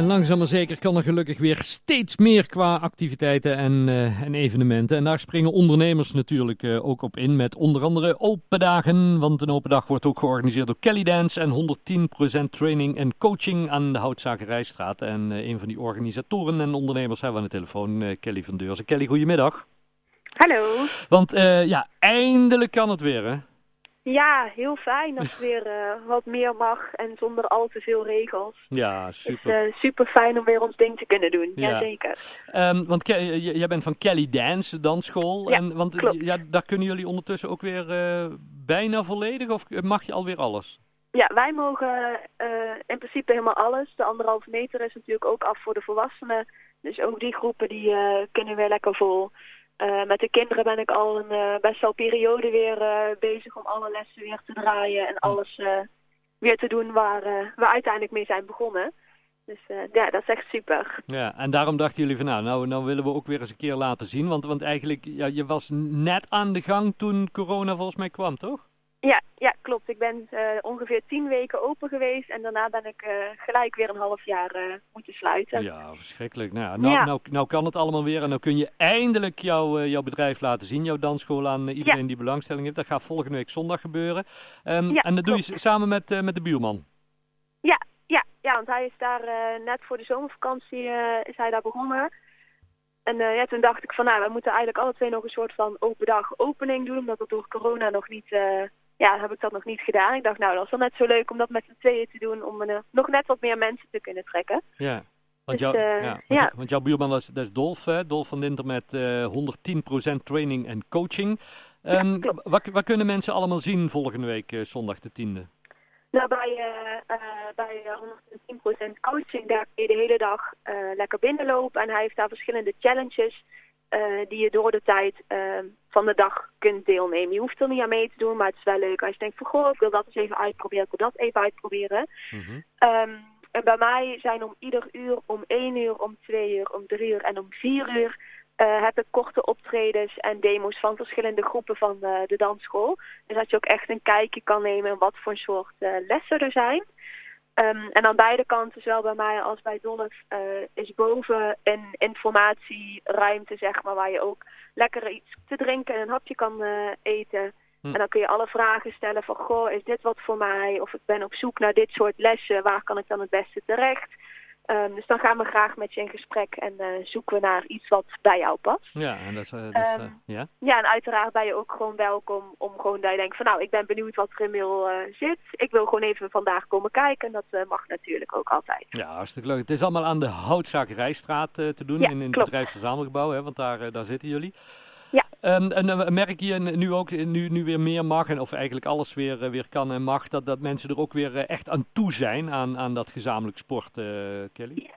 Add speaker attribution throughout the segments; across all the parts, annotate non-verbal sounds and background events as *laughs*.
Speaker 1: En langzaam maar zeker kan er gelukkig weer steeds meer qua activiteiten en, eh, en evenementen. En daar springen ondernemers natuurlijk eh, ook op in met onder andere open dagen. Want een open dag wordt ook georganiseerd door Kelly Dance en 110% training en coaching aan de Houtzakerijstraat. En eh, een van die organisatoren en ondernemers hebben we aan de telefoon, Kelly van Deurzen. Kelly, goedemiddag.
Speaker 2: Hallo.
Speaker 1: Want ja, eindelijk kan het weer hè?
Speaker 2: Ja, heel fijn het *laughs* weer eh, wat meer mag en zonder al te veel regels.
Speaker 1: Ja,
Speaker 2: Het is
Speaker 1: super.
Speaker 2: eh, super fijn om weer ons ding te kunnen doen.
Speaker 1: Ja.
Speaker 2: Jazeker.
Speaker 1: Ehm, want j- jij bent van Kelly Dance, dansschool.
Speaker 2: Ja,
Speaker 1: en, want eh,
Speaker 2: klopt.
Speaker 1: ja, daar kunnen jullie ondertussen ook weer eh, bijna volledig, of mag je alweer alles?
Speaker 2: Ja, wij mogen eh, in principe helemaal alles. De anderhalve meter is natuurlijk ook af voor de volwassenen. Dus ook die groepen die eh, kunnen weer lekker vol. Eh, met de kinderen ben ik al een eh, best wel periode weer eh, bezig om alle lessen weer te draaien en alles eh, weer te doen waar we uiteindelijk mee zijn begonnen. Dus ja, dat is echt super.
Speaker 1: Ja, en daarom dachten jullie van nou, nou, nou willen we ook weer eens een keer laten zien. Want, want eigenlijk, ja, je was net aan de gang toen corona volgens mij kwam, toch?
Speaker 2: Ja, ja, klopt. Ik ben eh, ongeveer tien weken open geweest en daarna ben ik eh, gelijk weer een half jaar eh, moeten sluiten.
Speaker 1: Ja, verschrikkelijk. Nou, nou,
Speaker 2: Ja.
Speaker 1: nou, nou kan het allemaal weer en nou kun je eindelijk jouw, jouw bedrijf laten zien, jouw dansschool aan iedereen
Speaker 2: Ja.
Speaker 1: die belangstelling heeft. Dat gaat volgende week zondag gebeuren. Ehm,
Speaker 2: Ja,
Speaker 1: en dat doe je samen met, met de buurman.
Speaker 2: Ja, ja, ja, want hij is daar net voor de zomervakantie is hij daar begonnen. En ja, toen dacht ik van nou, we moeten eigenlijk alle twee nog een soort van open dag opening doen, omdat dat door corona nog niet, ja, heb ik dat nog niet gedaan. Ik dacht nou, dat is wel net zo leuk om dat met z'n tweeën te doen, om eh, nog net wat meer mensen te kunnen trekken.
Speaker 1: Ja. Want,
Speaker 2: Dus,
Speaker 1: jou,
Speaker 2: eh,
Speaker 1: ja, want,
Speaker 2: ja.
Speaker 1: jou- want jouw buurman dat is, dat is Dolf, hè? Dolf van Dinter met eh 110% training en coaching. Ehm, wat, wat kunnen mensen allemaal zien volgende week, eh, zondag de 10e?
Speaker 2: Nou, bij, eh, eh, bij eh, 110% coaching, daar kun je de hele dag eh, lekker binnenlopen. En hij heeft daar verschillende challenges eh, die je door de tijd eh, van de dag kunt deelnemen. Je hoeft er niet aan mee te doen, maar het is wel leuk als je denkt van, goh, ik wil dat eens even uitproberen, ik wil dat even uitproberen.
Speaker 1: Mhm.
Speaker 2: Ehm, en bij mij zijn om ieder uur, om één uur, om twee uur, om drie uur en om vier uur... eh, heb ik korte optredens en demo's van verschillende groepen van eh, de dansschool. Dus dat je ook echt een kijkje kan nemen wat voor soort eh, lessen er zijn. Ehm, en aan beide kanten, zowel bij mij als bij Dolph, eh, is boven een informatieruimte, zeg maar, waar je ook lekker iets te drinken en een hapje kan eh, eten.
Speaker 1: Hm.
Speaker 2: En dan kun je alle vragen stellen van, goh, is dit wat voor mij? Of ik ben op zoek naar dit soort lessen, waar kan ik dan het beste terecht? Ehm, dus dan gaan we graag met je in gesprek en eh, zoeken we naar iets wat bij jou past.
Speaker 1: Ja, en dat is... eh, dat
Speaker 2: Ehm,
Speaker 1: eh, ja?
Speaker 2: Ja, en uiteraard ben je ook gewoon welkom om gewoon dat je denkt van nou, ik ben benieuwd wat er inmiddels eh zit. Ik wil gewoon even vandaag komen kijken en dat mag natuurlijk ook altijd.
Speaker 1: ja, hartstikke leuk. Het is allemaal aan de Houtzakerijstraat eh, te doen,
Speaker 2: Ja,
Speaker 1: in, in het bedrijfsverzamelgebouw, hè, want daar, daar zitten jullie. Ehm, en eh, merk je nu ook, eh, nu, nu weer meer mag, en of eigenlijk alles weer, eh, weer kan en mag, dat, dat mensen er ook weer echt aan toe zijn, aan, aan dat gezamenlijk sport, Kelly?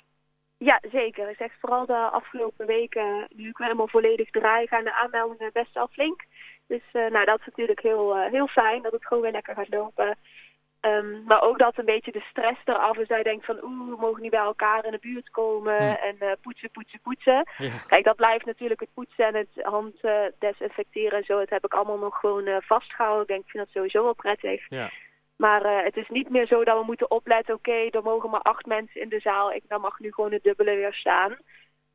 Speaker 2: Ja, zeker. Ik zeg vooral de afgelopen weken, nu ik helemaal volledig draai, gaan de aanmeldingen best wel flink. Dus nou, dat is natuurlijk heel, heel fijn dat het gewoon weer lekker gaat lopen. Ehm, maar ook dat een beetje de stress eraf is. Dat je denkt van oeh, we mogen niet bij elkaar in de buurt komen
Speaker 1: Hm.
Speaker 2: en eh, poetsen, poetsen, poetsen.
Speaker 1: Ja.
Speaker 2: Kijk, dat blijft natuurlijk het poetsen en het hand eh, desinfecteren en zo. Dat heb ik allemaal nog gewoon eh, vastgehouden. Ik denk, ik vind dat sowieso wel prettig.
Speaker 1: Ja.
Speaker 2: Maar het is niet meer zo dat we moeten opletten. Oké, er mogen maar acht mensen in de zaal. Ik, dan mag nu gewoon het dubbele weer staan.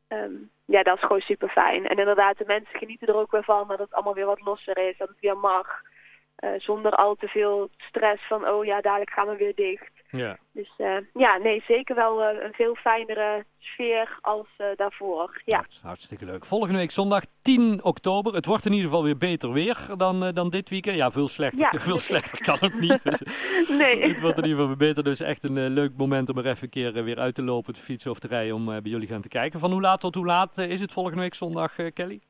Speaker 2: Ehm, ja, dat is gewoon super fijn. En inderdaad, de mensen genieten er ook weer van dat het allemaal weer wat losser is. Dat het weer mag. Eh, zonder al te veel stress van, oh ja, dadelijk gaan we weer dicht.
Speaker 1: Ja.
Speaker 2: Dus eh, ja, nee, zeker wel eh, een veel fijnere sfeer als daarvoor. Ja.
Speaker 1: Hartst- Hartstikke leuk. Volgende week zondag 10 oktober. Het wordt in ieder geval weer beter weer dan, dan dit weekend. Ja, veel slechter,
Speaker 2: Ja, *laughs*
Speaker 1: veel slechter kan het niet. *laughs* Dus
Speaker 2: Nee.
Speaker 1: het wordt in ieder geval weer beter. Dus echt een leuk moment om er even een keer weer uit te lopen, te fietsen of te rijden om bij jullie gaan te kijken. Van hoe laat tot hoe laat is het volgende week zondag, Kelly?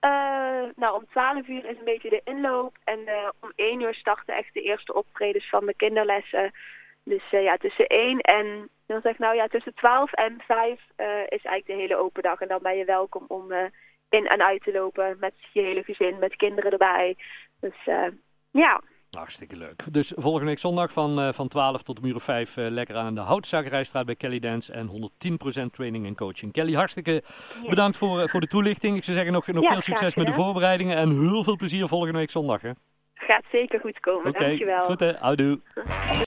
Speaker 2: Nou, om 12 uur is een beetje de inloop. En eh, om 1 uur starten echt de eerste optredens van de kinderlessen. Dus eh, ja, tussen 1 en, dan zeg ik nou ja, tussen 12 en 5 eh, is eigenlijk de hele open dag. En dan ben je welkom om in en uit te lopen met je hele gezin, met kinderen erbij. Dus ja,
Speaker 1: Hartstikke leuk. Dus volgende week zondag van, uh, van 12 tot een uur of 5 uh, lekker aan de Houtzagerijstraat bij Kelly Dance en 110% training en coaching. Kelly, hartstikke ja. bedankt voor, uh, voor de toelichting. Ik zou zeggen nog, nog ja, veel succes met de voorbereidingen en heel veel plezier volgende week zondag. Hè?
Speaker 2: Gaat zeker goed komen,
Speaker 1: okay,
Speaker 2: dankjewel.
Speaker 1: goed hè, houdoe.